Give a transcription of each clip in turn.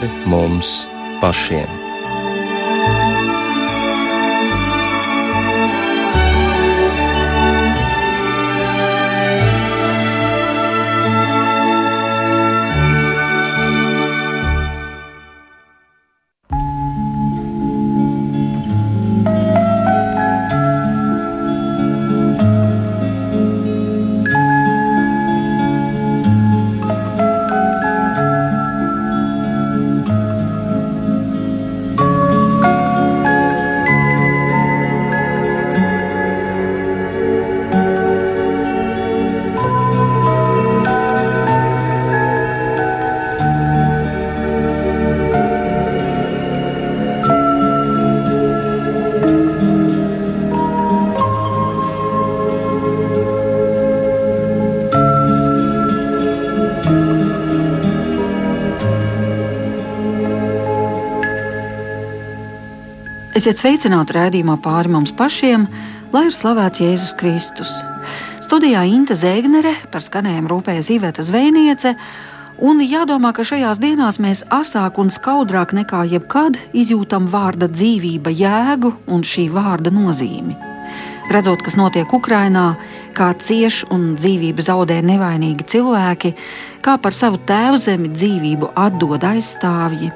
pāri mums pašiem. Esiet sveicināti raidījumā pāri mums pašiem, lai ir slavēts Jēzus Kristus. Studijā Inte Zēgnere par skanējumu rūpējas Iveta Zvēniece, un jādomā, ka šajās dienās mēs asāk un skaudrāk nekā jebkad izjūtam vārda dzīvība jēgu un šī vārda nozīmi. Redzot, kas notiek Ukrajinā, kā cieš un dzīvību zaudē nevainīgi cilvēki, kā par savu tēvzemi dzīvību atdod aizstāvji,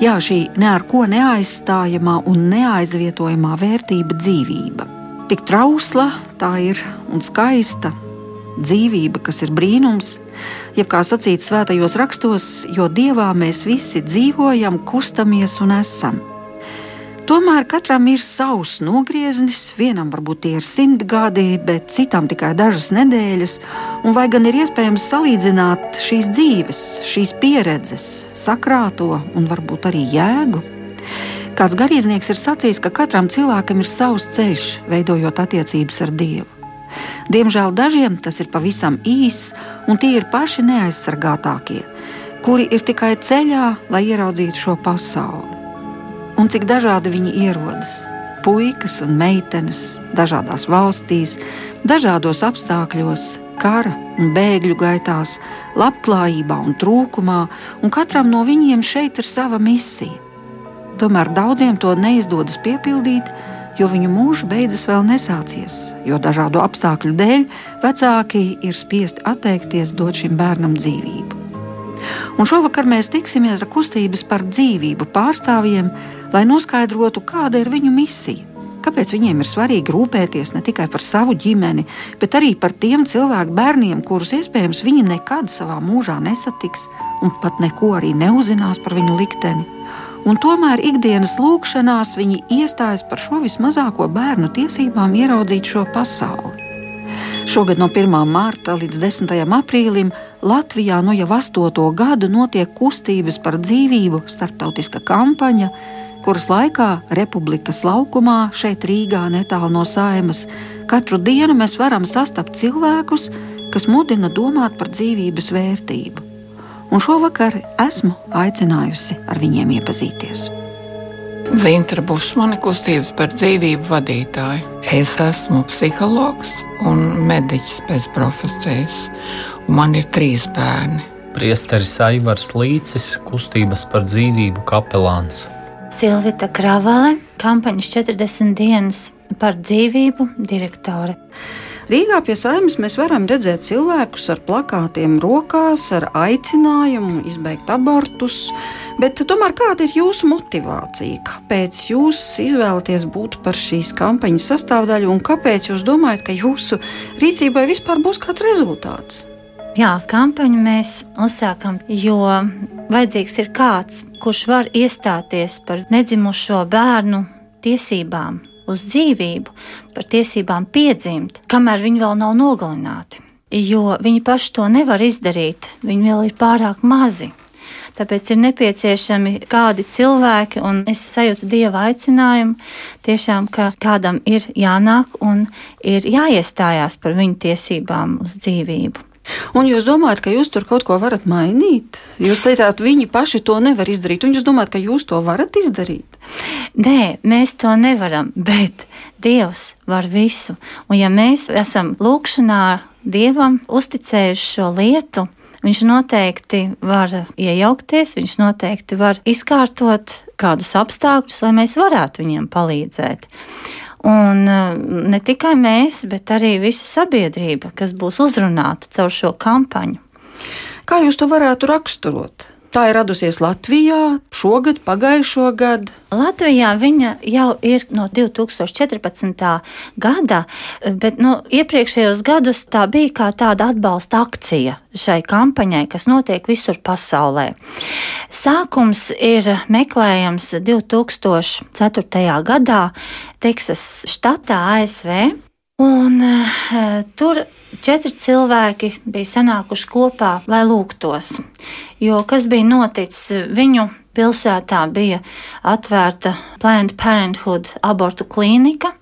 Jā, šī ne ar ko neaizstājamā un neaizvietojamā vērtība - dzīvība. Tik trausla tā ir un skaista dzīvība, kas ir brīnums, jeb kā sacīts svētajos rakstos, jo dievā mēs visi dzīvojam, kustamies un esam. Tomēr katram ir savs nogrieznis, vienam varbūt tie ir simt gadi, bet citam tikai dažas nedēļas. Un vai gan ir iespējams salīdzināt šīs dzīves, šīs pieredzes, sakrāto un varbūt arī jēgu? Kāds garīdznieks ir sacījis, ka katram cilvēkam ir savs ceļš, veidojot attiecības ar Dievu. Diemžēl dažiem tas ir pavisam īss, un tie ir paši neaizsargātākie, kuri ir tikai ceļā, lai ieraudzītu šo pasauli un cik dažādi viņi ierodas. Puikas un meitenes dažādās valstīs, dažādos apstākļos, kara un bēgļu gaitās, labklājībā un trūkumā, un katram no viņiem šeit ir sava misija. Tomēr daudziem to neizdodas piepildīt, jo viņu mūžs beidzas vēl nesācies, jo dažādu apstākļu dēļ vecāki ir spiesti atteikties dot šim bērnam dzīvību. Un šovakar mēs tiksimies ar kustības par dzīvību pārstāvjiem, lai noskaidrotu, kāda ir viņu misija. Kāpēc viņiem ir svarīgi rūpēties ne tikai par savu ģimeni, bet arī par tiem cilvēku bērniem, kurus iespējams viņi nekad savā mūžā nesatiks un pat neko arī neuzzinās par viņu likteni. Un tomēr ikdienas lūkšanās viņi iestājas par šo vismazāko bērnu tiesībām ieraudzīt šo pasauli. Šogad no 1. mārta līdz 10. aprīlim Latvijā nu jau astoto gadu notiek kustības par dzīvību starptautiska kampaņa, kuras laikā Republikas laukumā, šeit Rīgā, netālu no saimas, katru dienu mēs varam sastapt cilvēkus, kas mudina domāt par dzīvības vērtību. Un šovakar esmu aicinājusi ar viņiem iepazīties. Zintra Bušmane, kustības par dzīvību vadītāja. Es esmu psihologs un mediķis pēc profesijas, man ir trīs bērni. Priesteris Aivars Līcis, kustības par dzīvību kapelāns. Silvita Kravale, kampaņas 40 dienas par dzīvību direktore. Rīgā pie saimnes mēs varam redzēt cilvēkus ar plakātiem rokās, ar aicinājumu izbeigt abortus. Bet tomēr kāda ir jūsu motivācija? Kāpēc jūs izvēlaties būt par šīs kampaņas sastāvdaļu un kāpēc jūs domājat, ka jūsu rīcībai vispār būs kāds rezultāts? Jā, kampaņu mēs uzsākam, jo vajadzīgs ir kāds, kurš var iestāties par nedzimušo bērnu tiesībām uz dzīvību, par tiesībām piedzimt, kamēr viņi vēl nav nogalināti. Jo viņi paši to nevar izdarīt, viņi vēl ir pārāk mazi. Tāpēc ir nepieciešami kādi cilvēki, un es sajūtu dieva aicinājumu, tiešām, ka kādam ir jānāk un ir jāiestājās par viņu tiesībām uz dzīvību. Un jūs domājat, ka jūs tur kaut ko varat mainīt? Jūs teicāt, viņi paši to nevar izdarīt, un jūs domājat, ka jūs to varat izdarīt? Nē, mēs to nevaram, bet Dievs var visu. Un ja mēs esam lūkšanā Dievam uzticējuši šo lietu, Viņš noteikti var iejaukties, viņš noteikti var izkārtot kādus apstākļus, lai mēs varētu viņiem palīdzēt. Un eh, ne tikai mēs, bet arī visa sabiedrība, kas būs uzrunāta caur šo kampaņu. Kā jūs to varētu raksturot? Tā ir radusies Latvijā šogad, pagājušo gadu. Latvijā viņa jau ir no 2014. gada, bet nu, iepriekšējos gadus tā bija kā tāda atbalsta akcija šai kampaņai, kas notiek visur pasaulē. Sākums ir meklējams 2004. gadā Teksas štatā ASV. Un uh, tur četri cilvēki bija sanākuši kopā, lai lūgtos. Jo kas bija noticis? Viņu pilsētā bija atvērta Planned Parenthood abortu klīnika.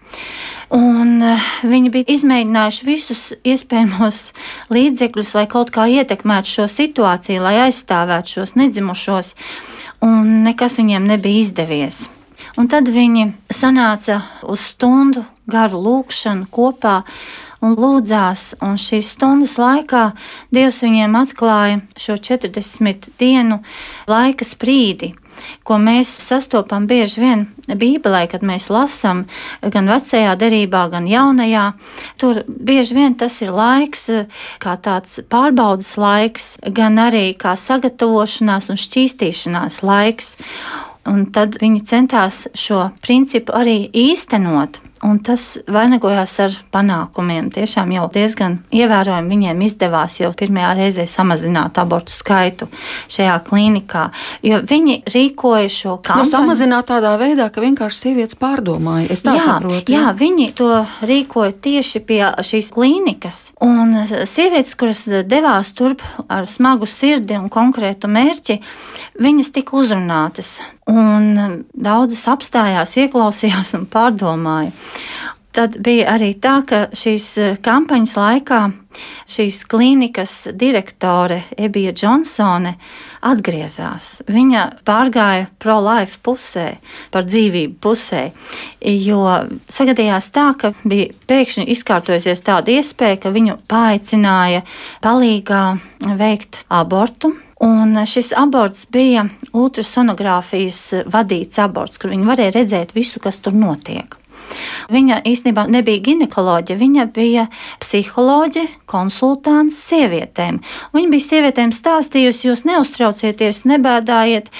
Un uh, viņi bija izmēģinājuši visus iespējamos līdzekļus, lai kaut kā ietekmētu šo situāciju, lai aizstāvētu šos nedzimušos, un nekas viņiem nebija izdevies. Un tad viņi sanāca uz stundu garu lūkšanu kopā un lūdzās, un šīs stundas laikā Dievs viņiem atklāja šo 40 dienu laika sprīdi, ko mēs sastopam bieži vien Bībelē, kad mēs lasām gan vecajā derībā, gan jaunajā. Tur bieži vien tas ir laiks, kā tāds pārbaudas laiks, gan arī kā sagatavošanās un šķīstīšanās laiks. Un tad viņi centās šo principu arī īstenot. Un tas vainagojās ar panākumiem. Tiešām jau diezgan ievērojami viņiem izdevās jau pirmajā reizē samazināt abortu skaitu šajā klīnikā. Jo viņi rīkoja šo Nu, kampaņu. samazināt tādā veidā, ka vienkārši sievietes pārdomāja. Es tā jā, saprotu. jā, viņi to rīkoja tieši pie šīs klīnikas. Un sievietes, kuras devās turp ar smagu sirdi un konkrētu mērķi, viņas tika uzrunātas. Un daudzas apstājās, ieklausījās un pārdomāja. Tad bija arī tā, ka šīs kampaņas laikā šīs klīnikas direktore Ebija Džonsone atgriezās. Viņa pārgāja pro-life pusē, par dzīvību pusē, jo sagadījās tā, ka bija pēkšņi izkārtojusies tāda iespēja, ka viņu paaicināja palīgā veikt abortu. Un šis aborts bija ultrasonogrāfijas vadīts aborts, kur viņi varēja redzēt visu, kas tur notiek. Viņa īstenībā nebija ginekoloģija, viņa bija psiholoģija, konsultants sievietēm. Viņa bija sievietēm stāstījusi, jūs neuztraucieties, nebēdājiet,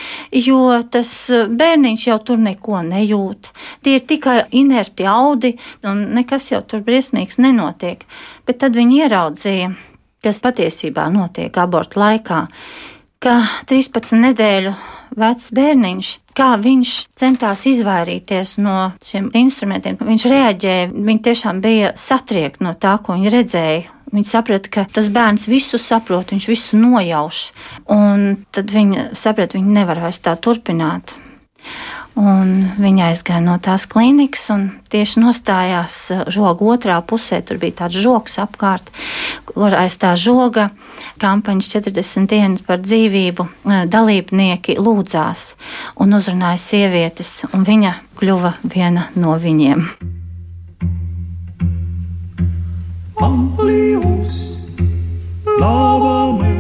jo tas bērniņš jau tur neko nejūt. Tie ir tikai inerti audi, un nekas jau tur briesmīgs nenotiek. Bet tad viņi ieraudzīja, kas patiesībā notiek abortu laikā, ka 13 nedēļu vecs bērniņš, kā viņš centās izvairīties no šiem instrumentiem. Viņš reaģēja, viņš tiešām bija satriekts no tā, ko viņa redzēja. Viņa saprata, ka tas bērns visu saprot, viņš visu nojauš. Un tad viņa saprata, viņa nevar vairs tā turpināt. Un viņa aizgāja no tās klīnikas un tieši nostājās žoga otrā pusē. Tur bija tāds žoks apkārt, kur aiz tā žoga kampaņas 40 dienas par dzīvību dalībnieki lūdzās un uzrunāja sievietes, un viņa kļuva viena no viņiem. Amplius lava me,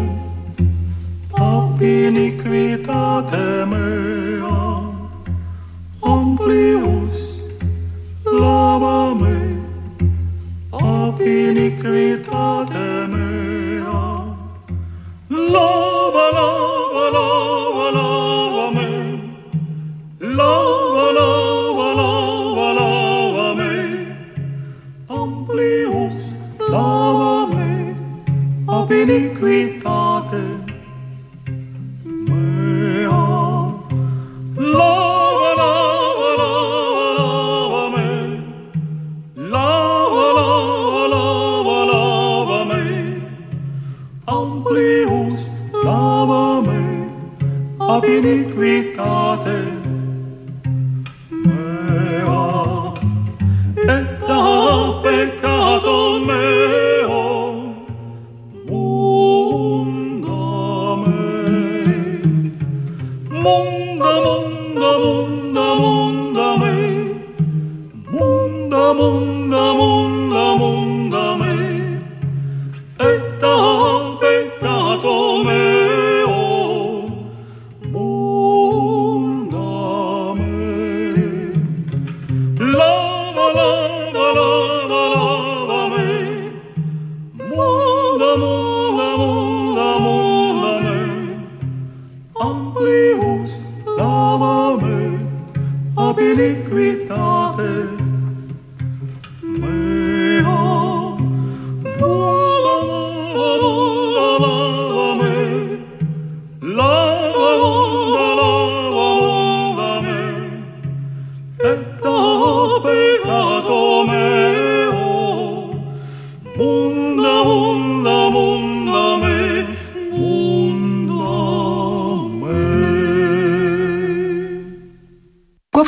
ab iniquitate mea. Amplius Amplius lava me, lavame, apinicritate mea. Lava, lava, lava, lava me. lava, lava, lava, lava me. lavame. Omplius, lavame, apinicritate ab iniquitate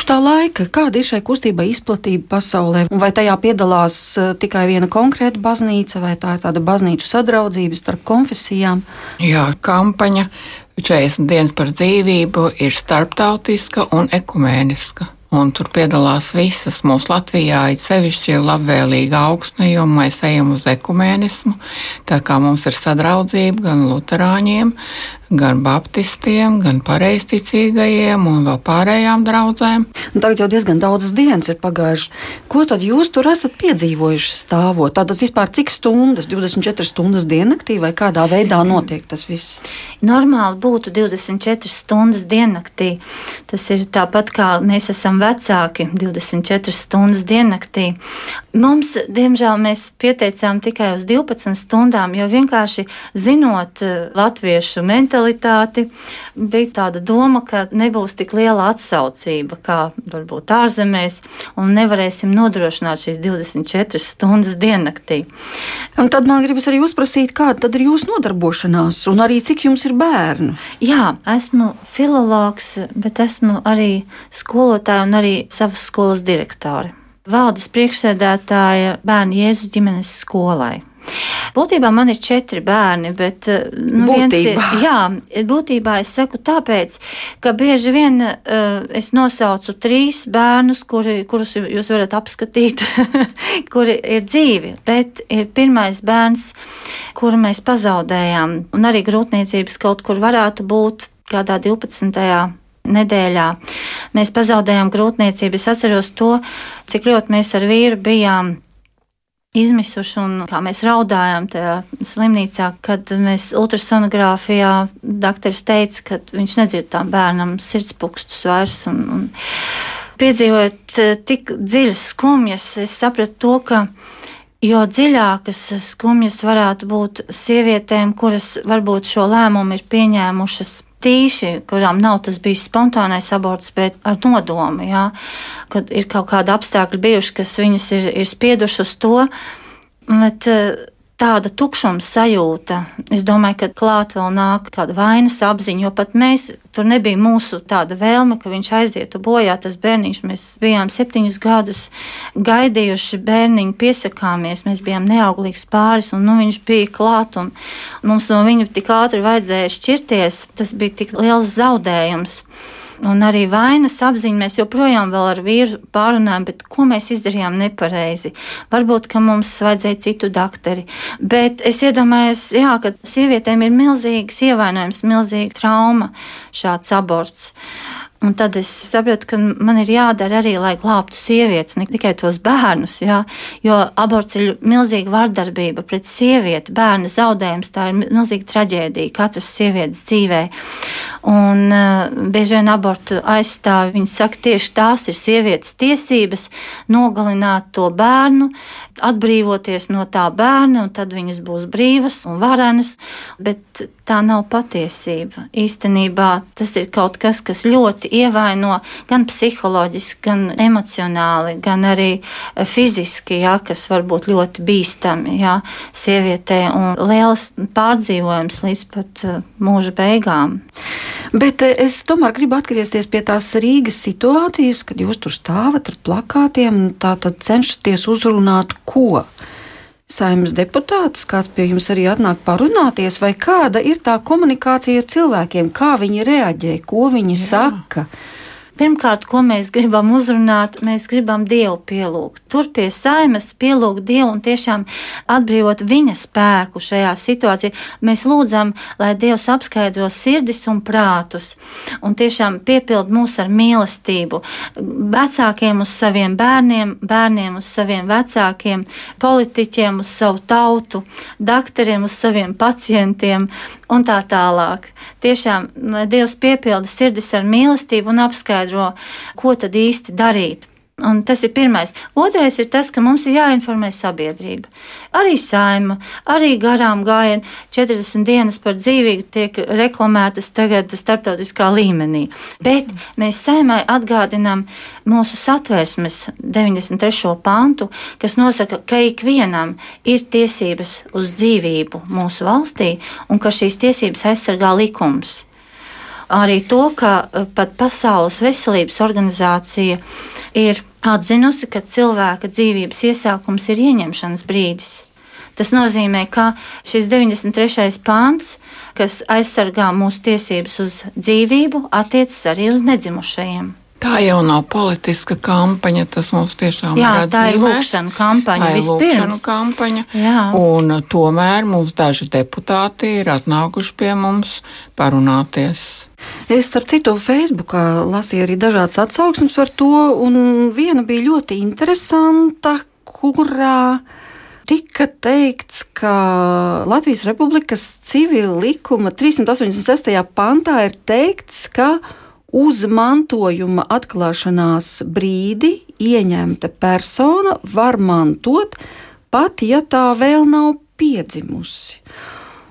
tā laika, kāda ir šai kustībai izplatība pasaulē, vai tajā piedalās uh, tikai viena konkrēta baznīca, vai tā ir tāda baznīcu sadraudzība starp konfesijām? Jā, kampaņa 40 dienas par dzīvību ir starptautiska un ekumēniska. Un tur piedalās visas. Mūsu Latvijā ir sevišķi labvēlīga augsne, jo mēs ejam uz ekumēnismu. Tā kā mums ir sadraudzība gan luterāņiem, gan baptistiem, gan pareizticīgajiem un vēl pārējām draudzēm. Un tagad jau diezgan daudzas dienas ir pagājušas. Ko tad jūs tur esat piedzīvojuši stāvot? Tātad vispār cik stundas, 24 stundas diennaktī vai kādā veidā notiek tas viss? Normāli būtu 24 stundas diennaktī. Tas ir tāpat kā mēs esam vecāki 24 stundas diennaktī. Mums, diemžēl, mēs pieteicām tikai uz 12 stundām, jo vienkārši zinot eh, latviešu mentalitāti, bija tāda doma, ka nebūs tik liela atsaucība kā varbūt ārzemēs, un nevarēsim nodrošināt šīs 24 stundas diennaktī. Un tad man gribas arī uzprasīt, kāda ir jūsu nodarbošanās, un arī cik jums ir bērnu? Jā, esmu filologs, bet esmu arī skolotāja un arī savas skolas direktore valdes priekšsēdētāja bērnu Jēzus ģimenes skolai. Būtībā man ir četri bērni, bet nu, būtībā. Ir, jā, būtībā es saku tāpēc, ka bieži vien uh, es nosaucu trīs bērnus, kuri, kurus jūs varat apskatīt, kuri ir dzīvi, bet ir pirmais bērns, kuru mēs pazaudējām, un arī grūtniecības kaut kur varētu būt kādā 12 nedēļā. Mēs pazaudējām grūtniecību. Es atceros to, cik ļoti mēs ar vīru bijām izmisuši un kā mēs raudājām tajā slimnīcā, kad mēs ultrasonogrāfijā dakteris teica, ka viņš nedzird tām bērnam sirdspūkstus vairs. Un, un piedzīvojot eh, tik dziļas skumjas, es sapratu to, ka jo dziļākas skumjas varētu būt sievietēm, kuras varbūt šo lēmumu ir pieņēmušas tīši, kurām nav tas bijis spontānais aborts, bet ar nodomu, jā, kad ir kaut kādi apstākļi bijuši, kas viņus ir, ir spieduši uz to. Bet, tāda tukšuma sajūta. Es domāju, ka klāt vēl nāk kāda vainas apziņa, jo pat mēs tur nebija mūsu tāda vēlme, ka viņš aizietu bojā. Tas bērniņš, mēs bijām septiņus gadus gaidījuši bērniņu, piesakāmies, mēs bijām neauglīgs pāris, un nu, viņš bija klāt, un mums no viņa tik ātri vajadzēja šķirties. Tas bija tik liels zaudējums un arī vainas apziņa. Mēs joprojām ar vīru pārunājam, bet ko mēs izdarījām nepareizi. Varbūt, ka mums vajadzēja citu doktori. Bet es iedomājos, jā, ka sievietēm ir milzīgs ievainojums, milzīga trauma šāds aborts. Un tad es sapratu, ka man ir jādara arī, lai glābtu sievietes, ne tikai tos bērnus. Jā, jo aborts ir milzīga vardarbība pret sievieti, bērna zaudējums. Tā ir milzīga traģēdija katras sievietes dzīvē. Un uh, bieži vien abortu aizstāvi, viņi saka, tieši tās ir sievietes tiesības nogalināt to bērnu, atbrīvoties no tā bērna, un tad viņas būs brīvas un varenas. Bet tā nav patiesība. Īstenībā tas ir kaut kas, kas ļoti ievaino gan psiholoģiski, gan emocionāli, gan arī fiziski, jā, kas var būt ļoti bīstami jā, sievietē un liels pārdzīvojums līdz pat eh, mūža beigām. Bet eh, es tomēr gribu atgriezties pie tās Rīgas situācijas, kad jūs tur stāvat ar plakātiem un tā tad cenšaties uzrunāt ko saimnes deputātus, kāds pie jums arī atnāk parunāties, vai kāda ir tā komunikācija ar cilvēkiem, kā viņi reaģē, ko viņi Jā. saka. Pirmkārt, ko mēs gribam uzrunāt, mēs gribam Dievu pielūgt. Tur pie saimas pielūgt Dievu un tiešām atbrīvot viņa spēku šajā situācijā. Mēs lūdzam, lai Dievs apskaidro sirdis un prātus un tiešām piepild mūs ar mīlestību. Vecākiem uz saviem bērniem, bērniem uz saviem vecākiem, politiķiem uz savu tautu, doktoriem uz saviem pacientiem un tā tālāk. Tiešām Dievs piepilda sirdis ar mīlestību un apskaidro, ko tad īsti darīt. Un tas ir pirmais. Otrais ir tas, ka mums ir jāinformē sabiedrība. Arī saima, arī garām gājieni 40 dienas par dzīvību tiek reklamētas tagad starptautiskā līmenī. Bet mēs saimai atgādinām mūsu satversmes 93. pantu, kas nosaka, ka ikvienam ir tiesības uz dzīvību mūsu valstī un ka šīs tiesības aizsargā likums. Arī to, ka pat Pasaules veselības organizācija ir atzinusi, ka cilvēka dzīvības iesākums ir ieņemšanas brīdis. Tas nozīmē, ka šis 93. pāns, kas aizsargā mūsu tiesības uz dzīvību, attiecas arī uz nedzimušajiem. Tā jau nav politiska kampaņa, tas mums tiešām Jā, ir tā ir lūkšana kampaņa Tā ir vispirms. kampaņa. Jā. Un tomēr mums daži deputāti ir atnākuši pie mums parunāties. Es, starp citu, Facebookā lasīju arī dažādas atsauksmes par to, un viena bija ļoti interesanta, kurā tika teikts, ka Latvijas Republikas civila likuma 386. pantā ir teikts, ka uz mantojuma atklāšanās brīdi ieņemta persona var mantot, pat ja tā vēl nav piedzimusi.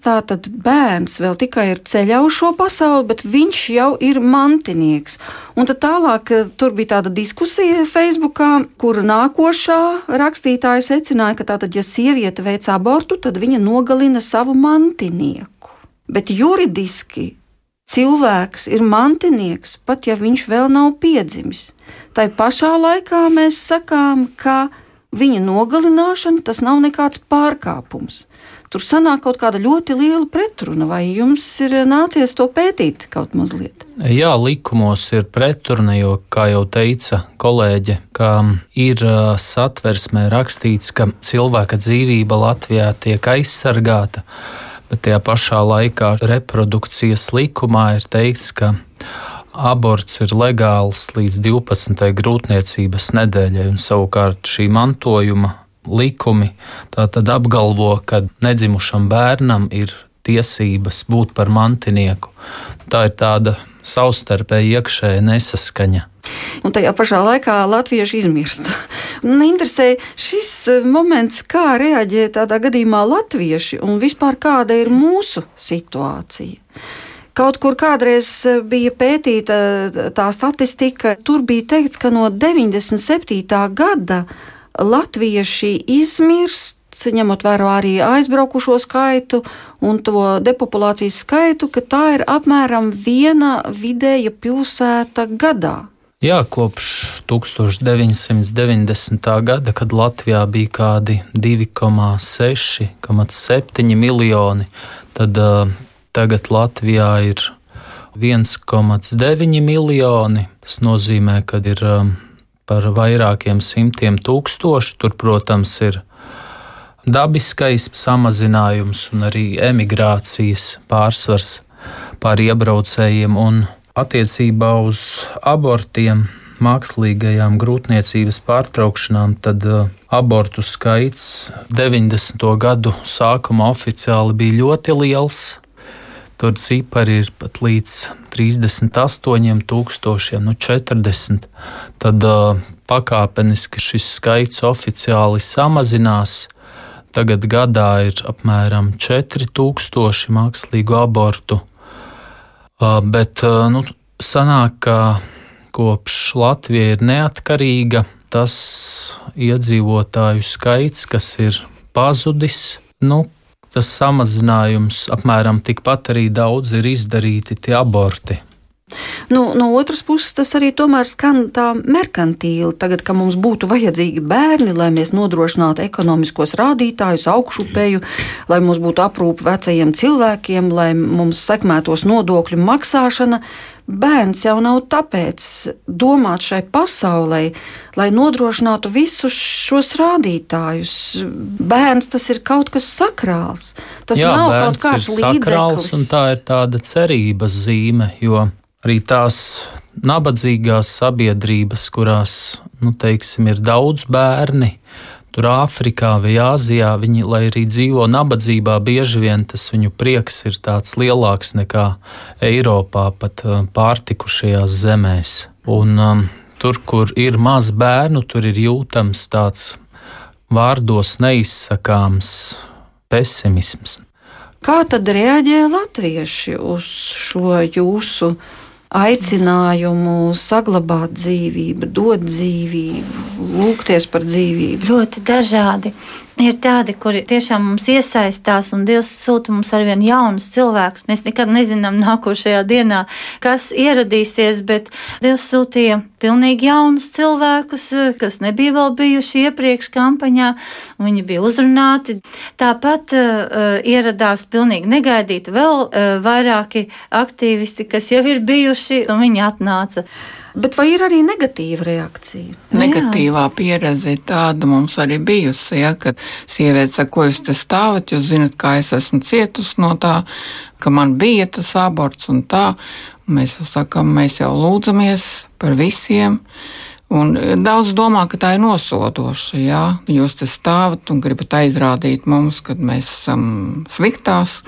Tātad bērns vēl tikai ir ceļā uz šo pasauli, bet viņš jau ir mantinieks. Un tad tālāk eh, tur bija tāda diskusija Facebookā, kur nākošā rakstītāja secināja, ka tātad, ja sieviete veic abortu, tad viņa nogalina savu mantinieku. Bet juridiski cilvēks ir mantinieks, pat ja viņš vēl nav piedzimis. Tai pašā laikā mēs sakām, ka viņa nogalināšana tas nav nekāds pārkāpums. Tur sanāk kaut kāda ļoti liela pretruna, vai jums ir nācies to pētīt kaut mazliet? Jā, likumos ir pretruna, jo, kā jau teica kolēģe, ka ir ā, satversmē rakstīts, ka cilvēka dzīvība Latvijā tiek aizsargāta, bet tajā pašā laikā reprodukcijas likumā ir teikts, ka aborts ir legāls līdz 12. grūtniecības nedēļai, un savukārt šī mantojuma likumi apgalvo, ka nedzimušam bērnam ir tiesības būt par mantinieku. Tā ir tāda savstarpēji iekšēja nesaskaņa. Un tajā pašā laikā latvieši izmirst. Man interesē šis eh, moments, kā reaģē tādā gadījumā latvieši un vispār kāda ir mūsu situācija. Kaut kur kādreiz eh, bija pētīta tā statistika, tur bija teikts, ka no 97. gada latvieši izmirst, ņemot vērā arī aizbraukušo skaitu un to depopulācijas skaitu, ka tā ir apmēram viena vidēja pilsēta gadā. Jā, kopš 1990. gada, kad Latvijā bija kādi 2,6,7 miljoni, tad uh, tagad Latvijā ir 1,9 miljoni. Tas nozīmē, ka ir um, par vairākiem simtiem tūkstošu. Tur, protams, ir dabiskais samazinājums un arī emigrācijas pārsvars pār iebraucējiem un attiecībā uz abortiem. Mākslīgajām grūtniecības pārtraukšanām, tad uh, abortu skaits 90. gadu sākumā oficiāli bija ļoti liels. Tur cipari ir pat līdz 38,000, nu 40. Tad uh, pakāpeniski šis skaits oficiāli samazinās. Tagad gadā ir apmēram 4000 mākslīgu abortu. Uh, bet uh, nu, sanāk, ka kopš Latvija ir neatkarīga, tas iedzīvotāju skaits, kas ir pazudis, nu, tas samazinājums apmēram tikpat arī daudz ir izdarīti tie aborti. Nu, no otras puses, tas arī tomēr skan tā merkantīli. Tagad, kad mums būtu vajadzīgi bērni, lai mēs nodrošinātu ekonomiskos rādītājus, augšupeju, lai mums būtu aprūpe vecajiem cilvēkiem, lai mums sekmētos nodokļu maksāšana, bērns jau nav tāpēc domāts šai pasaulē, lai nodrošinātu visus šos rādītājus. Bērns tas ir kaut kas sakrāls. Tas Jā, nav kaut kāds līdzeklis. tā ir tāda cerības zīme, jo arī tās nabadzīgās sabiedrības, kurās, nu, teiksim, ir daudz bērni, tur Āfrikā vai Āzijā, viņi, lai arī dzīvo nabadzībā, bieži vien tas viņu prieks ir tāds lielāks nekā Eiropā, pat uh, pārtikušajās zemēs. Un um, tur, kur ir maz bērnu, tur ir jūtams tāds vārdos neizsakāms pesimisms. Kā tad reaģē latvieši uz šo jūsu aicinājumu saglabāt dzīvību, dot dzīvību, lūgties par dzīvību? Ļoti dažādi. Ir tādi, kuri tiešām mums iesaistās, un Dievs sūta mums ar vien jaunus cilvēkus. Mēs nekad nezinām nākošajā dienā, kas ieradīsies, bet Dievs sūtīja pilnīgi jaunus cilvēkus, kas nebija vēl bijuši iepriekš kampaņā, un viņi bija uzrunāti. Tāpat uh, ieradās pilnīgi negaidīti vēl uh, vairāki aktīvisti, kas jau ir bijuši, un viņi atnāca. Bet vai ir arī negatīva reakcija? Negatīvā pieredze ir tāda mums arī bijusi, ja, kad sieviete saka, ko jūs te stāvat, jūs zinat, kā es esmu cietusi no tā, ka man bija tas aborts un tā. Mēs sakam, mēs jau lūdzamies par visiem. Un daudz domā, ka tā ir nosodoša. Jā? Jūs te stāvat un gribat aizrādīt mums, ka mēs esam sliktās.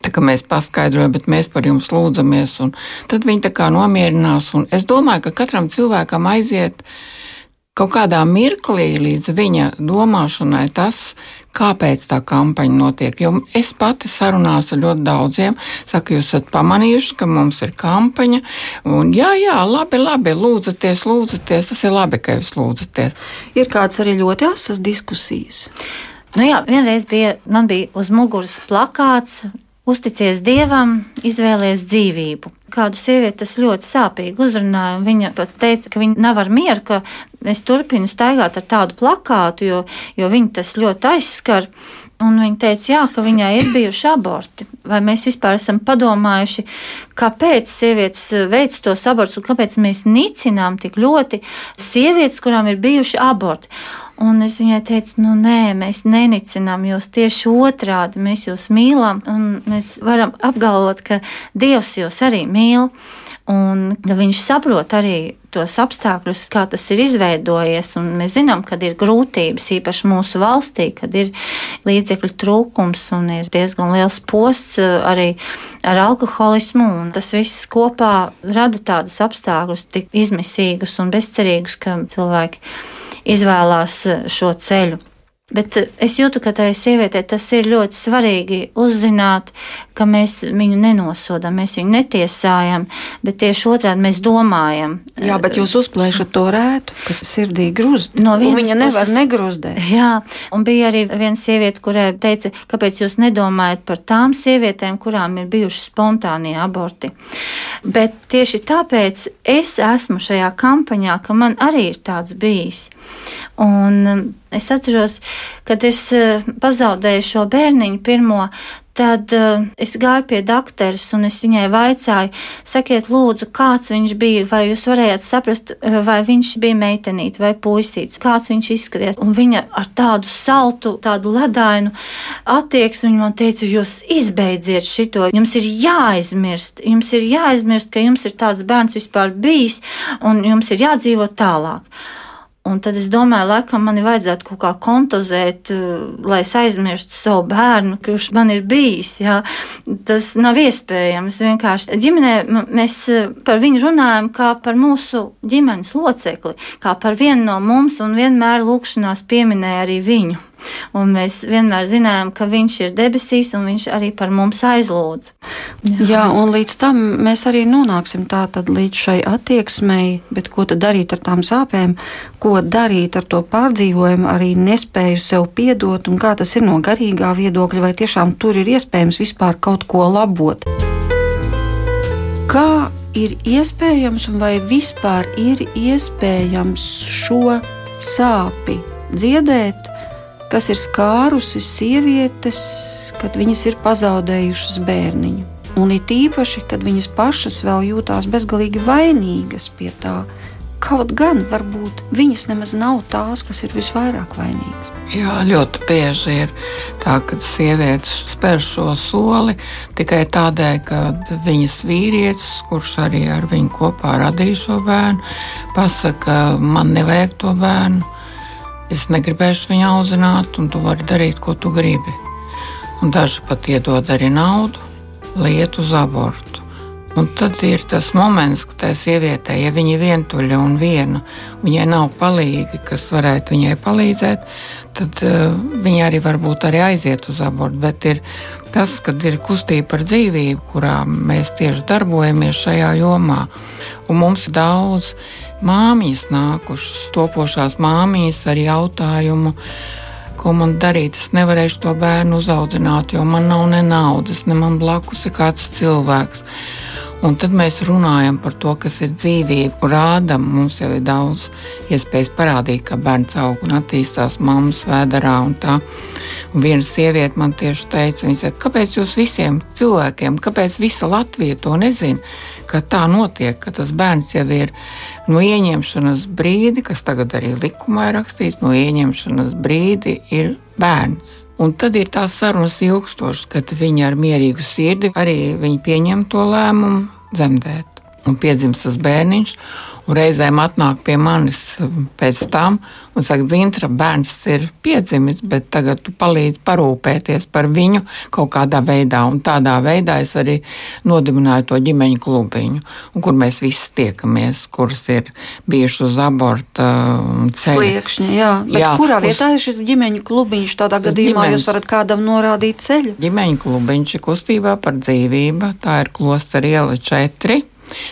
Tā kā mēs paskaidrojam, bet mēs par jums lūdzamies, un tad viņi tā kā nomierinās. Un es domāju, ka katram cilvēkam aiziet kaut kādā mirklī līdz viņa domāšanai tas, kāpēc tā kampaņa notiek. Jo es pati sarunās ar ļoti daudziem, saku, jūs esat pamanījuši, ka mums ir kampaņa, un jā, jā, labi, labi, lūdzaties, lūdzaties, tas ir labi, ka jūs lūdzaties. Ir kāds arī ļoti asas diskusijas. Nu jā, vienreiz bija, man bija uz muguras plakāts Uzticies dievam, izvēlies dzīvību. Kādu sievieti tas ļoti sāpīgi uzrunāja. Viņa pat teica, ka viņa nav ar mieru, ka es turpinu staigāt ar tādu plakātu, jo, jo viņu tas ļoti aizskar. Un viņa teica, jā, ka viņai ir bijuši aborti. Vai mēs vispār esam padomājuši, kāpēc sievietes veic tos abortus un kāpēc mēs nicinām tik ļoti sievietes, kurām ir bijuši aborti? Un es viņai teicu, nu nē, mēs nenicinām jūs tieši otrādi. Mēs jūs mīlam, un mēs varam apgalvot, ka Dievs jūs arī mīl. Un ka viņš saprot arī tos apstākļus, kā tas ir izveidojies. Mēs zinām, ka ir grūtības, īpaši mūsu valstī, kad ir līdzekļu trūkums un ir diezgan liels posts eh, arī ar alkoholismu. Tas viss kopā rada tādus apstākļus, tik izmisīgus un bezcerīgus, ka cilvēki izvēlās eh, šo ceļu. Bet eh, es jūtu, ka tai sievietei tas ir ļoti svarīgi uzzināt, ka mēs viņu nenosodām, mēs viņu netiesājam, bet tieši otrādi mēs domājam. Jā, bet jūs uzplēšat to rētu, kas sirdī grūst. No viņa nevar puses, negruzdēt. Jā, un bija arī viena sieviete, kurai teica, kāpēc jūs nedomājat par tām sievietēm, kurām ir bijuši spontānie aborti. Bet tieši tāpēc es esmu šajā kampaņā, ka man arī ir tāds bijis. Un Es atceros, kad es eh, pazaudēju šo bērniņu pirmo, tad uh, es gāju pie doktoras un es viņai vaicāju, sakiet, lūdzu, kāds viņš bija, vai jūs varējāt saprast, uh, vai viņš bija meitenīte vai puisīts, kāds viņš izskaties. Un viņa ar tādu saltu, tādu ledainu attieksmi man teica, jūs izbeidziet šito, jums ir jāaizmirst, jums ir jāaizmirst, ka jums ir tāds bērns vispār bijis un jums ir jādzīvot tālāk. Un tad es domāju, laikam man vajadzētu kaut kā kontozēt, eh, lai es aizmirstu savu bērnu, kurš man ir bijis. Jā. Tas nav iespējams. Vienkārši ģimenē mēs eh, par viņu runājam kā par mūsu ģimenes locekli, kā par vienu no mums, un vienmēr lūkšanās pieminēja arī viņu. Un mēs vienmēr zinājām, ka viņš ir debesīs un viņš arī par mums aizlūdz. Jā, Jā un līdz tam mēs arī nonāksim tātad līdz šai attieksmei, bet ko tad darīt ar tām sāpēm, ko darīt ar to pārdzīvojumu, arī nespēju sev piedot un kā tas ir no garīgā viedokļa, vai tiešām tur ir iespējams vispār kaut ko labot. Kā ir iespējams, un vai vispār ir iespējams šo sāpi dziedēt, kas ir skārusi sievietes, kad viņas ir pazaudējušas bērniņu. Un it īpaši, kad viņas pašas vēl jūtās bezgalīgi vainīgas pie tā. Kaut gan varbūt viņas nemaz nav tās, kas ir visvairāk vainīgas. Jā, ļoti bieži ir tā, ka sievietes spēr šo soli tikai tādēļ, ka viņas vīrietis, kurš arī ar viņu kopā radīja šo bērnu, pasaka, man nevajag to bērnu Es negribēšu viņu audzināt, un tu vari darīt, ko tu gribi. Un daži pat iedod arī naudu, lai iet uz abortu. Un tad ir tas moments, kad tai sievietei, ja viņa ir vientuļa un viena, viņai nav palīgi, kas varētu viņai palīdzēt, tad uh, viņa arī varbūt arī aiziet uz abortu. Bet ir tas, kad ir kustība par dzīvību, kurā mēs tieši darbojamies šajā jomā, un mums ir daudz māmiņas nākušas, topošās māmiņas ar jautājumu, ko man darīt. Es nevarēšu to bērnu uzaudzināt, jo man nav ne naudas, ne man blakus ir kāds cilvēks. Un tad mēs runājam par to, kas ir dzīvība. Rādām, mums jau ir daudz iespējas parādīt, ka bērns aug un attīstās mammas vēdā un tā. Un viena sieviete man tieši teica, saka, kāpēc jūs visiem cilvēkiem, kāpēc visa Latvija to nezina, ka tā notiek, ka tas bērns jau ir no ieņemšanas brīdi, kas tagad arī likumā ir rakstīts, no ieņemšanas brīdi ir bērns. Un tad ir tās sarunas ilgstošas, kad viņi ar mierīgu sirdi arī pieņem to lēmumu dzemdēt. Un piedzimst tas bērniņš, un reizēm atnāk pie manis pēc tam un saka, Zintra, bērns ir piedzimis, bet tagad tu palīdzi parūpēties par viņu kaut kādā veidā. Un tādā veidā es arī nodibināju to ģimeņu klubiņu, kur mēs visi tiekamies, kuras ir bijuši uz aborta ceļa. Sliekšņa, jā. Bet jā, kurā vietā uz... ir šis ģimeņu klubiņš? Tādā gadījumā ģimeņas, jūs varat kādam norādīt ceļu? Ģimeņu klubiņš ir kustībā par dzīvību. Tā ir klostera iela 4.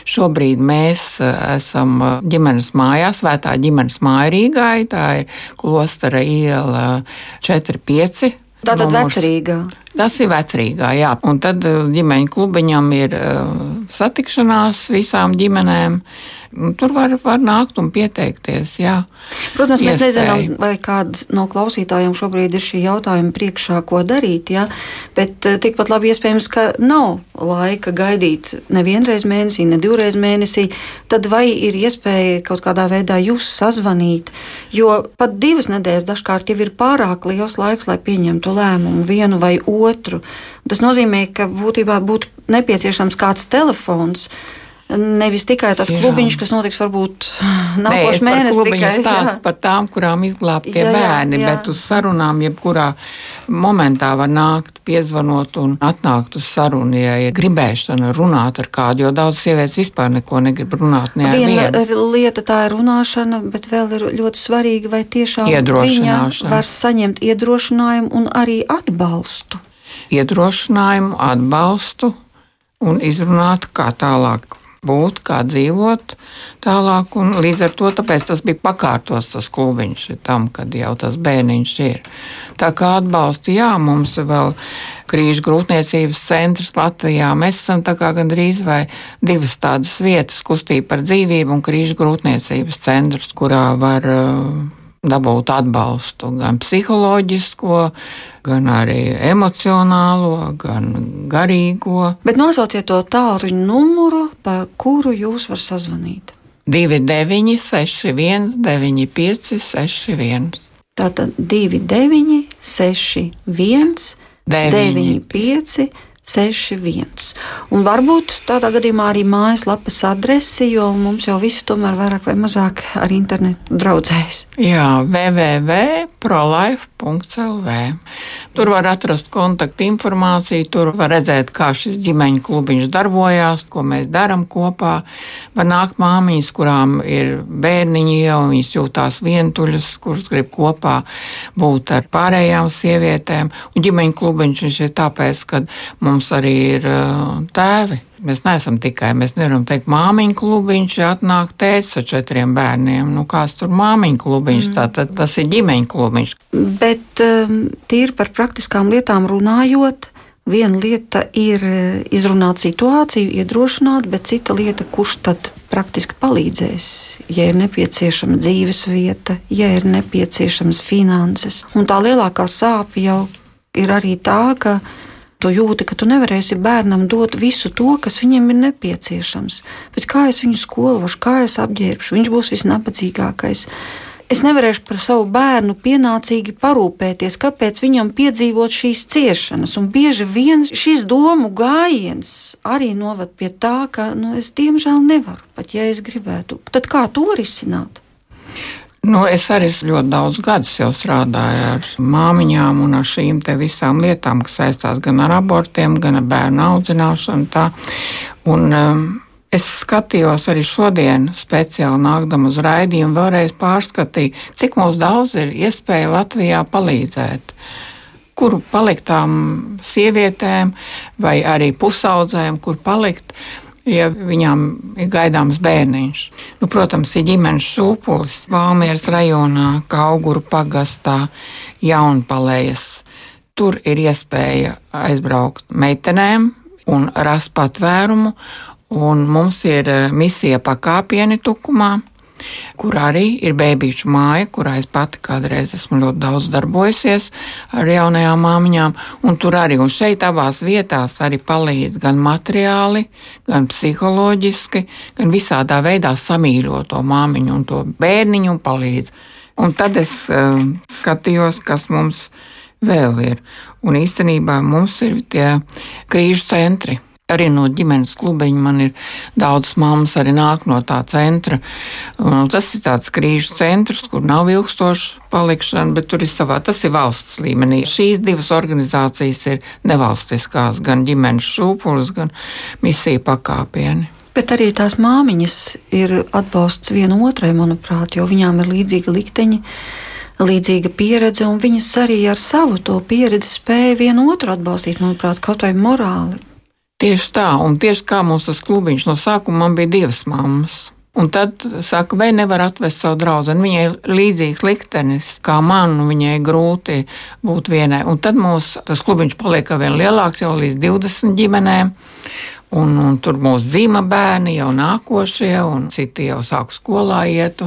Šobrīd mēs eh, esam eh, ģimenes mājā, Svētā ģimenes māja Rīgā. Tā ir klostera iela 4-5. Tātad vecrīgā. Tas ir vecrīgā, jā. Un tad eh, ģimeņa klubiņam ir satikšanās visām ģimenēm. Nu, tur var, var nākt un pieteikties. Jā. Protams, mēs Iespēja. nezinām, vai kāds no klausītājiem šobrīd ir šī jautājuma priekšā, ko darīt. Jā. Bet eh, tikpat labi iespējams, ka nav laika gaidīt nevienreiz mēnesī, ne divreiz mēnesī. Tad vai ir iespēja kaut kādā veidā jūs sazvanīt? Jo pat divas nedēļas dažkārt jau ir pārāk liels laiks, lai pieņemtu lēmumu vienu vai otru. Tas nozīmē, ka būtībā būtu nepieciešams kāds telefons Nevis tikai tas jā. klubiņš, kas notiks varbūt nākošais mēnesis. Tikai stāsts par tām, kurām izglābtie jā, bērni, jā, jā. bet uz sarunām jebkurā momentā var nākt, piezvanot un atnākt uz sarunu, ja ir gribēšana runāt ar kādu, jo daudz sievietes vispār neko negrib runāt. Ne Viena vienu. lieta tā ir runāšana, bet vēl ir ļoti svarīgi, vai tiešām viņa var saņemt iedrošinājumu un arī atbalstu. Iedrošinājumu, atbalstu un izrunāt, kā tālāk būt, kā dzīvot tālāk. Līdz ar to tas bija pakārtos tas klubiņš tam, kad jau tas bērniņš ir. Tā kā atbalsta, jā, mums ir vēl krīžu grūtniecības centrs Latvijā. Mēs esam gandrīz vai divas tādas vietas, kustība par dzīvību un krīžu grūtniecības centrs, kurā var uh, dabūt atbalstu, gan psiholoģisko, gan arī emocionālo, gan garīgo. Bet nosauciet to tālruņa numuru, pa kuru jūs varat sazvanīt. 29, 61, 95, 61. Tātad 29, 61, 95, 61. Un varbūt tādā gadījumā arī mājaslapas adresi, jo mums jau visi tomēr vairāk vai mazāk ar internetu draudzējas. Jā, www.prolife.lv. Tur var atrast kontaktu informāciju, tur var redzēt, kā šis ģimeņa klubiņš darbojās, ko mēs darām kopā. Var nākt māmiņas, kurām ir bērniņi jau, viņas jūtās vientuļas, kuras grib kopā būt ar pārējām sievietēm. Un ģimeņa klubiņš ir tāpēc, ka mums mums arī ir uh, tēvi. Mēs neesam tikai, mēs nevaram teikt, māmiņa klubiņš, atnāk tēvs ar četriem bērniem. Nu, kāds tur māmiņa klubiņš, mm. tātad tas ir ģimeņa klubiņš. Bet um, tīri par praktiskām lietām runājot, viena lieta ir uh, izrunāt situāciju, iedrošināt, bet cita lieta, kurš tad praktiski palīdzēs, ja ir nepieciešama dzīves vieta, ja ir nepieciešamas finanses. Un tā lielākā sāpe jau ir arī tā, ka Tu jūti, ka tu nevarēsi bērnam dot visu to, kas viņam ir nepieciešams. Bet kā es viņu skološu, kā es apģērbšu, viņš būs visnabadzīgākais. Es nevarēšu par savu bērnu pienācīgi parūpēties, kāpēc viņam piedzīvot šīs ciešanas. Un bieži vien šis domu gājiens arī noved pie tā, ka nu, es diemžēl nevaru, pat ja es gribētu. Tad kā to risināt? Nu, es arī ļoti daudz gadus jau strādāju ar māmiņām un ar šīm visām lietām, kas saistās gan ar abortiem, gan ar bērnu audzināšanu. Tā. Un, um, es skatījos arī šodien, speciāli nākdam uz raidījumu, vēlreiz pārskatīju, cik mums daudz ir iespēja Latvijā palīdzēt kur palikt tām sievietēm vai arī pusaudzēm, kur palikt. Ja viņām ir gaidāms bērniņš. Nu, protams, ir ģimenes šūpulis Valmieras rajonā, kā auguru pagastā, jaunpalējas. Tur ir iespēja aizbraukt meitenēm un rast patvērumu, un mums ir eh, misija pakāpieni tukumā kur arī ir bērnu māja, kurā es pati kādreiz esmu ļoti daudz darbojusies ar jaunajām māmiņām. Tur arī un šeit abās vietās arī palīdz gan materiāli, gan psiholoģiski, gan visādā veidā samīļot to māmiņu un to bērniņu un palīdz. Un tad es uh, skatījos, kas mums vēl ir. Un īstenībā mums ir tie krīžu centri Arī no ģimenes klubiņa man ir daudz mammas, arī nāk no tā centra. Un tas ir tāds krīžu centrs, kur nav ilgstoša palikšana, bet tur ir savā, tas ir valsts līmenī. Šīs divas organizācijas ir nevalstiskās, gan ģimenes šūpulis, gan misija pakāpieni. Bet arī tās māmiņas ir atbalsts viena otrai, manuprāt, jo viņām ir līdzīga likteņa līdzīga pieredze, un viņas arī ar savu to pieredzi spēja vienu otru atbalstīt, manuprāt, kaut vai morāli. Tieši tā, un tieši kā mums tas klubiņš no sākuma man bija divas mammas. Un tad saka, vai nevar atvest savu draugu. Viņai ir līdzīgs liktenis kā man, viņai grūti būt vienai. Un tad mums tas klubiņš paliek vēl lielāks, jau līdz 20 ģimenēm. Un, un tur mūsu dzīva bērni jau nākošie, un citi jau sāk skolā iet.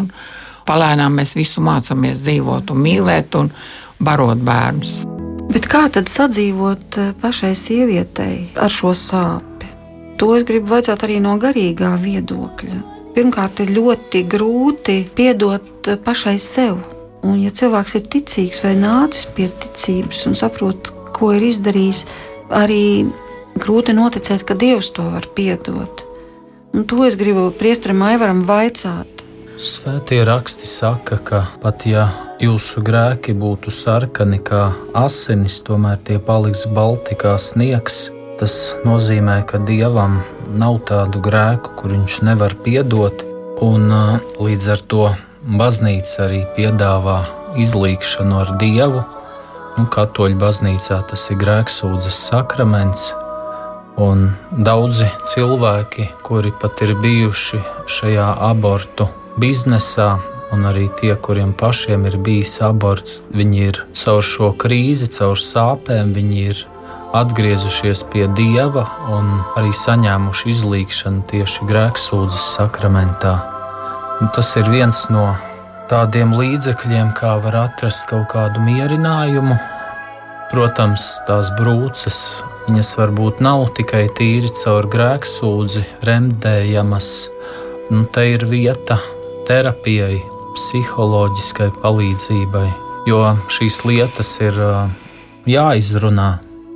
Palēnām mēs visu mācāmies dzīvot un mīlēt un barot bērnus. Bet kā tad sadzīvot eh, pašai sievietei ar šo sāpi? To es gribu vaicāt arī no garīgā viedokļa. Pirmkārt, ir ļoti grūti piedot eh, pašai sev. Un, ja cilvēks ir ticīgs vai nācis pie ticības un saprot, ko ir izdarījis, arī grūti noticēt, ka Dievs to var piedot. Un to es gribu priesteram Aivaram vaicāt. Svētie raksti saka, ka pat ja jūsu grēki būtu sarkani kā asinis, tomēr tie paliks balti kā sniegs. Tas nozīmē, ka dievam nav tādu grēku, kur viņš nevar piedot, un līdz ar to baznīca arī piedāvā izlīgšanu ar dievu. Nu, Katoļu baznīcā tas ir grēksūdzes sakraments, un daudzi cilvēki, kuri pat ir bijuši šajā abortu biznesā, un arī tie, kuriem pašiem ir bijis aborts, viņi ir caur šo krīzi, caur sāpēm, viņi ir atgriezušies pie dieva un arī saņēmuši izlīgšanu tieši grēksūdzes sakramentā. Un tas ir viens no tādiem līdzekļiem, kā var atrast kaut kādu mierinājumu. Protams, tās brūces, viņas varbūt nav tikai tīri caur grēksūdzi remdējamas. Nu, te ir vieta terapijai, psiholoģiskai palīdzībai, jo šīs lietas ir jāizrunā,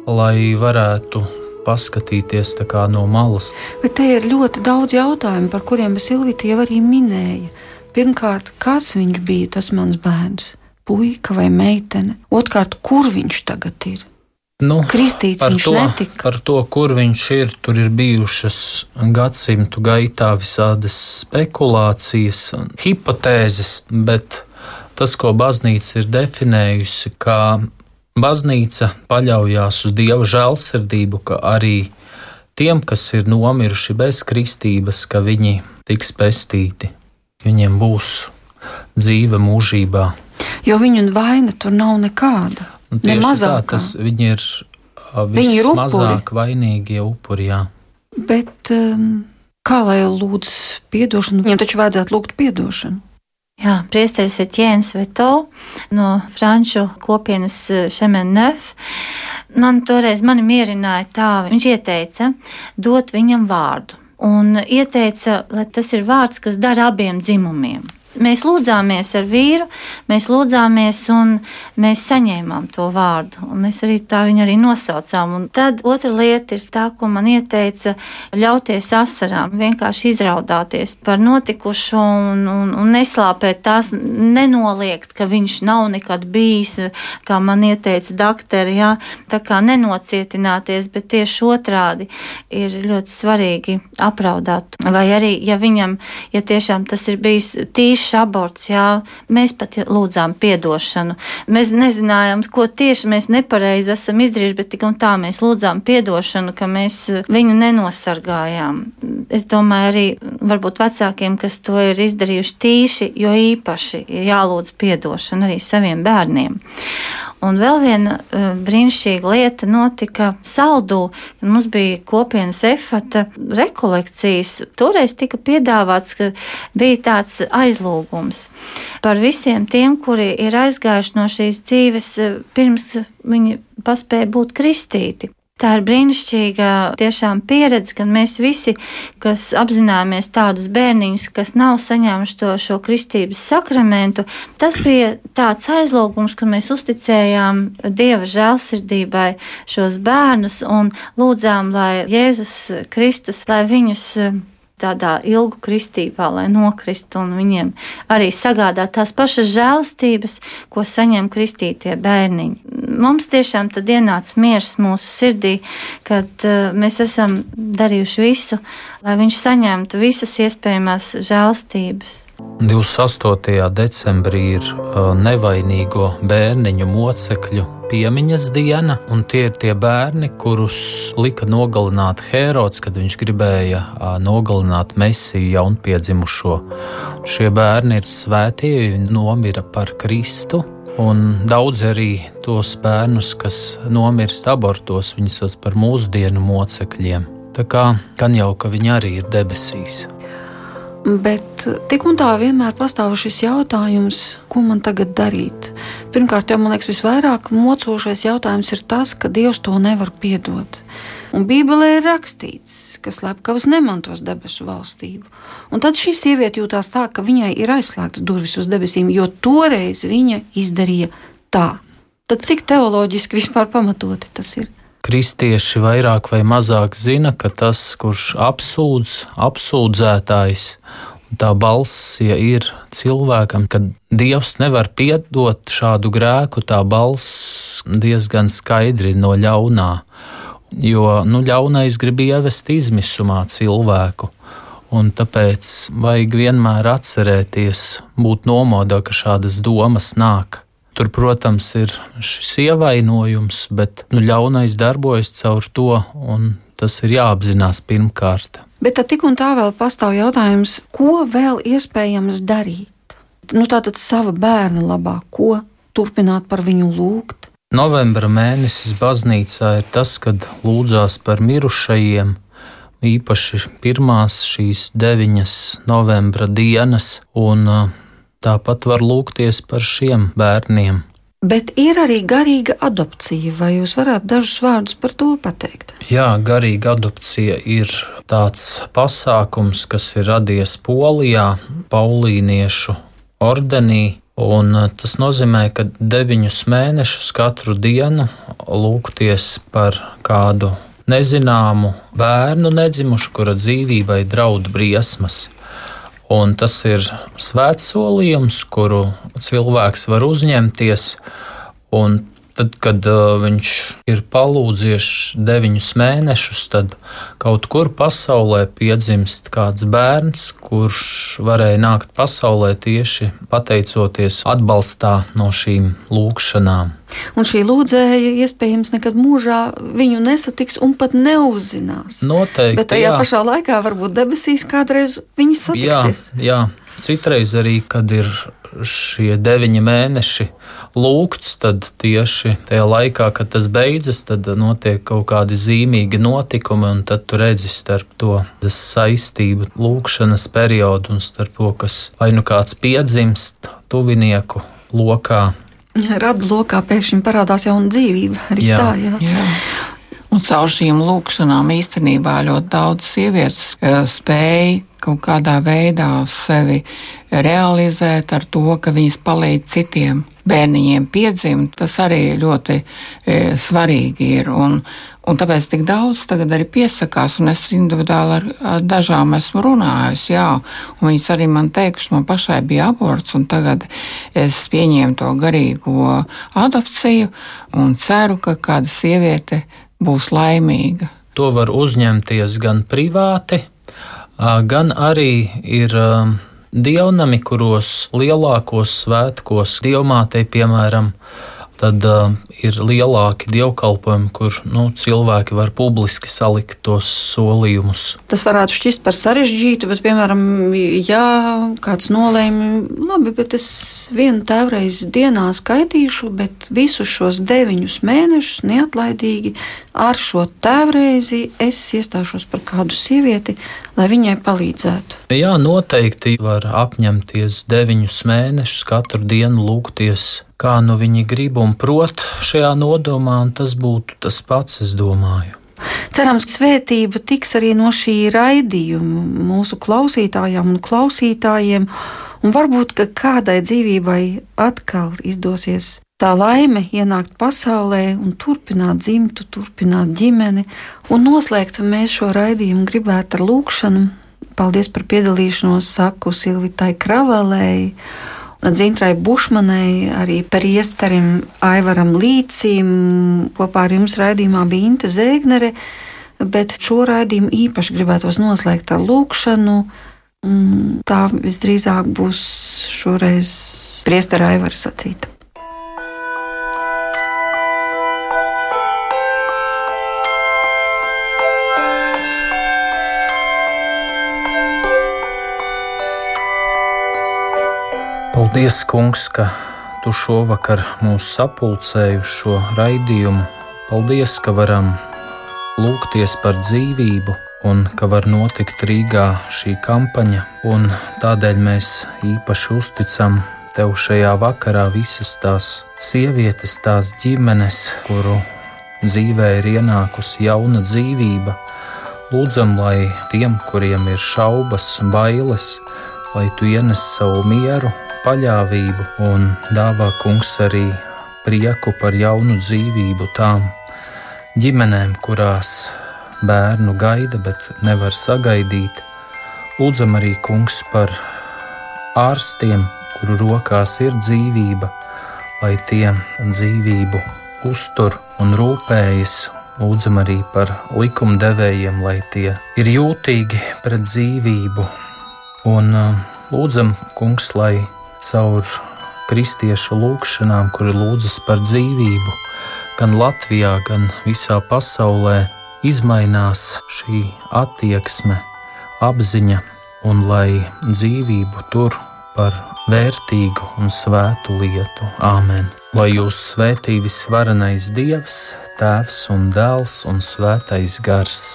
lai varētu paskatīties no malas. Bet te ir ļoti daudz jautājumu, par kuriem Silvija jau arī minēja. Pirmkārt, kas viņš bija tas mans bērns? Puika vai meitene? Otrkārt, kur viņš tagad ir? Nu, Kristīts par, to, netika. par to, kur viņš ir, tur ir bijušas gadsimtu gaitā visādas spekulācijas un hipotēzes, bet tas, ko baznīca ir definējusi, kā baznīca paļaujās uz dieva žēlsirdību, ka arī tiem, kas ir nomiruši bez kristības, ka viņi tiks pestīti, viņiem būs dzīve mūžībā. Jo viņu vaina tur nav nekāda. Un tieši tā, tas viņi ir vismazāk vainīgie upuri. Jā. Bet um, kā lai lūdz atdošanu? Viņam taču vajadzētu lūgt atdošanu. Jā, priesteris ir Jēns Veto no franču kopienas Šemenef. Man toreiz mani mierināja tā, viņš ieteica dot viņam vārdu. Un ieteica, lai tas ir vārds, kas dara abiem dzimumiem. Mēs lūdzāmies ar vīru, mēs lūdzāmies un mēs saņēmām to vārdu. Mēs arī tā viņu arī nosaucām. Un tad otra lieta ir tā, ko man ieteica ļauties asarām, vienkārši izraudāties par notikušo un, un, un neslāpēt tās, nenoliegt, ka viņš nav nekad bijis, kā man ieteica doktori, jā, tā kā nenocietināties, bet tieši otrādi ir ļoti svarīgi apraudāt. Vai arī, ja viņam, ja tiešām tas ir bijis tīši īsts aborts, jā, mēs pat lūdzām piedošanu. Mēs nezinājām, ko tieši mēs nepareizi esam izdarījuši, bet tik un tā mēs lūdzām piedošanu, ka mēs viņu nenosargājām. Es domāju, arī varbūt vecākiem, kas to ir izdarījuši tīši, jo īpaši ir jālūdz piedošana arī saviem bērniem. Un vēl viena uh, brīnišķīga lieta notika Saldū, kad mums bija kopienas efata rekolekcijas. Toreiz tika piedāvāts, ka bija tāds aizlūgums par visiem tiem, kuri ir aizgājuši no šīs dzīves pirms viņi paspēja būt kristīti. Tā ir brīnišķīga tiešām pieredze, gan mēs visi, kas apzināmies tādus bērniņus, kas nav saņēmuši to šo kristības sakramentu. Tas bija tāds aizlūgums, ka mēs uzticējām Dieva žēlsirdībai šos bērnus un lūdzām, lai Jēzus Kristus, lai viņus tādā ilgu kristībā, lai nokristu un viņiem arī sagādāt tās pašas žēlastības, ko saņem kristītie bērniņi. Mums tiešām tad ienāca miers mūsu sirdī, kad uh, mēs esam darījuši visu, lai viņš saņemtu visas iespējamās žēlastības. 28. decembrī ir uh, nevainīgo bērniņu mocekļu piemiņas diena, un tie ir tie bērni, kurus lika nogalināt Hērods, kad viņš gribēja nogalināt Mēsiju jaunpiedzimušo. Šie bērni ir svētie, viņi nomira par Kristu. Un daudz arī tos bērnus, kas nomirst abortos, viņus sauc par mūsdienu mocekļiem. Tā kā gan jau, ka viņi arī ir debesīs. Bet tik un tā vienmēr pastāv šis jautājums, ko man tagad darīt. Pirmkārt, jau man liekas, visvairāk mocošais jautājums ir tas, ka Dievs to nevar piedot. Un Bībelē ir rakstīts, ka slepkavas nemantos debesu valstību. Un tad šī sieviete jūtās tā, ka viņai ir aizslēgtas durvis uz debesīm, jo toreiz viņa izdarīja tā. Tad cik teoloģiski vispār pamatoti tas ir? Kristieši vairāk vai mazāk zina, ka tas, kurš apsūdz, apsūdzētājs, tā balss, ja ir cilvēkam, ka Dievs nevar piedot šādu grēku, tā balss diezgan skaidri no ļaunā. Jo nu, ļaunais grib ievest izmisumā cilvēku. Un tāpēc vajag vienmēr atcerēties, būt nomodā, ka šādas domas nāk. Tur, protams, ir šis ievainojums, bet nu, ļaunais darbojas caur to, un tas ir jāapzinās pirmkārt. Bet tik un tā vēl pastāv jautājums, ko vēl iespējams darīt? Nu, tā tad sava bērna labā, ko turpināt par viņu lūgt? Novembra mēnesis baznīcā ir tas, kad lūdzās par mirušajiem, īpaši pirmās šīs deviņas novembra dienas, un uh, Tāpat var lūgties par šiem bērniem. Bet ir arī garīga adopcija, vai jūs varētu dažus vārdus par to pateikt? Jā, garīga adopcija ir tāds pasākums, kas ir radies Polijā, Paulīniešu ordenī. Un tas nozīmē, ka deviņus mēnešus katru dienu lūgties par kādu nezināmu bērnu nedzimušu, kura dzīvībai draud briesmas. Un tas ir svēts solījums, kuru cilvēks var uzņemties. Un tad, kad uh, viņš ir palūdzies deviņus mēnešus, tad kaut kur pasaulē piedzimst kāds bērns, kurš varēja nākt pasaulē tieši pateicoties atbalstā no šīm lūkšanām. Un šī lūdzēja iespējams nekad mūžā viņu nesatiks un pat neuzzinās. Noteikti. Bet tajā jā. pašā laikā varbūt debesīs kādreiz viņi satiksies. Jā, jā. Citreiz arī, kad ir šie deviņi mēneši lūgts, tad tieši tajā laikā, kad tas beidzas, tad notiek kaut kādi zīmīgi notikumi, un tad tu redzi starp to saistību, lūgšanas periodu un starp to, kas vai nu kāds piedzimst tuvinieku lokā, Radu lokā pēkšņi parādās jauna dzīvība. Arī Jā. tā, jā. Jā. Un caur šīm lūkšanām īstenībā ļoti daudz sievietes eh, spēja kaut kādā veidā sevi realizēt ar to, ka viņas palīdz citiem bērniņiem piedzimt. Tas arī ļoti e, svarīgi ir. Un, un tāpēc tik daudz tagad arī piesakās, un es individuāli ar, ar dažām esmu runājusi, jā, un viņas arī man teikuši, man pašai bija aborts, un tagad es pieņēmu to garīgo adopciju un ceru, ka kāda sieviete būs laimīga. To var uzņemties gan privāti, gan arī ir dievnami, kuros lielākos svētkos, dievmātei, piemēram, tad uh, ir lielāki dievkalpojumi, kur nu, cilvēki var publiski salikt tos solījumus. Tas varētu šķist par sarežģītu, bet, piemēram, ja kāds nolēma, labi, bet es vienu tēvreizi dienā skaitīšu, bet visus šos deviņus mēnešus neatlaidīgi ar šo tēvreizi es iestāšos par kādu sievieti, lai viņai palīdzētu. Jā, noteikti var apņemties deviņus mēnešus katru dienu lūgties kā nu viņi grib un prot šajā nodomā, un tas būtu tas pats, es domāju. Cerams, ka svētība tiks arī no šī raidījuma mūsu klausītājām un klausītājiem, un varbūt kādai dzīvībai atkal izdosies tā laime ienākt pasaulē un turpināt dzimtu, turpināt ģimeni, un noslēgt mēs šo raidījumu gribētu ar lūkšanu. Paldies par piedalīšanos, saku Silvitai Kravalēji Dzintrai Bušmanai, arī par iestarim Aivaram Līcim. Kopā ar jums raidījumā bija Inte Zēgnere, bet šo raidījumu īpaši gribētos noslēgt ar lūkšanu. Mm, tā visdrīzāk būs šoreiz Priestera Aivara sacīta. Paldies, Kungs, ka Tu šovakar mūs sapulcēji uz šo raidījumu. Paldies, ka varam lūgties par dzīvību un ka var notikt Rīgā šī kampaņa. Un tādēļ mēs īpaši uzticam Tev šajā vakarā visas tās sievietes, tās ģimenes, kuru dzīvē ir ienākusi jauna dzīvība. Lūdzam, lai tiem, kuriem ir šaubas, bailes, lai Tu ienes savu mieru paļāvību un dāvā kungs arī prieku par jaunu dzīvību tām ģimenēm, kurās bērnu gaida, bet nevar sagaidīt. Lūdzam arī kungs par ārstiem, kuru rokās ir dzīvība, lai tie dzīvību uztur un rūpējas. Lūdzam arī par likumdevējiem, lai tie ir jūtīgi pret dzīvību. Un uh, lūdzam, kungs, lai caur kristiešu lūgšanām, kuri lūdzas par dzīvību, gan Latvijā, gan visā pasaulē, izmainās šī attieksme, apziņa, un lai dzīvību tur par vērtīgu un svētu lietu. Āmen! Lai jūs svētī visvarenais Dievs, Tēvs un Dēls un Svētais Gars.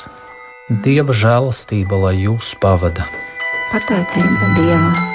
Dieva žēlastība, lai jūs pavada. Pateicība Dievam!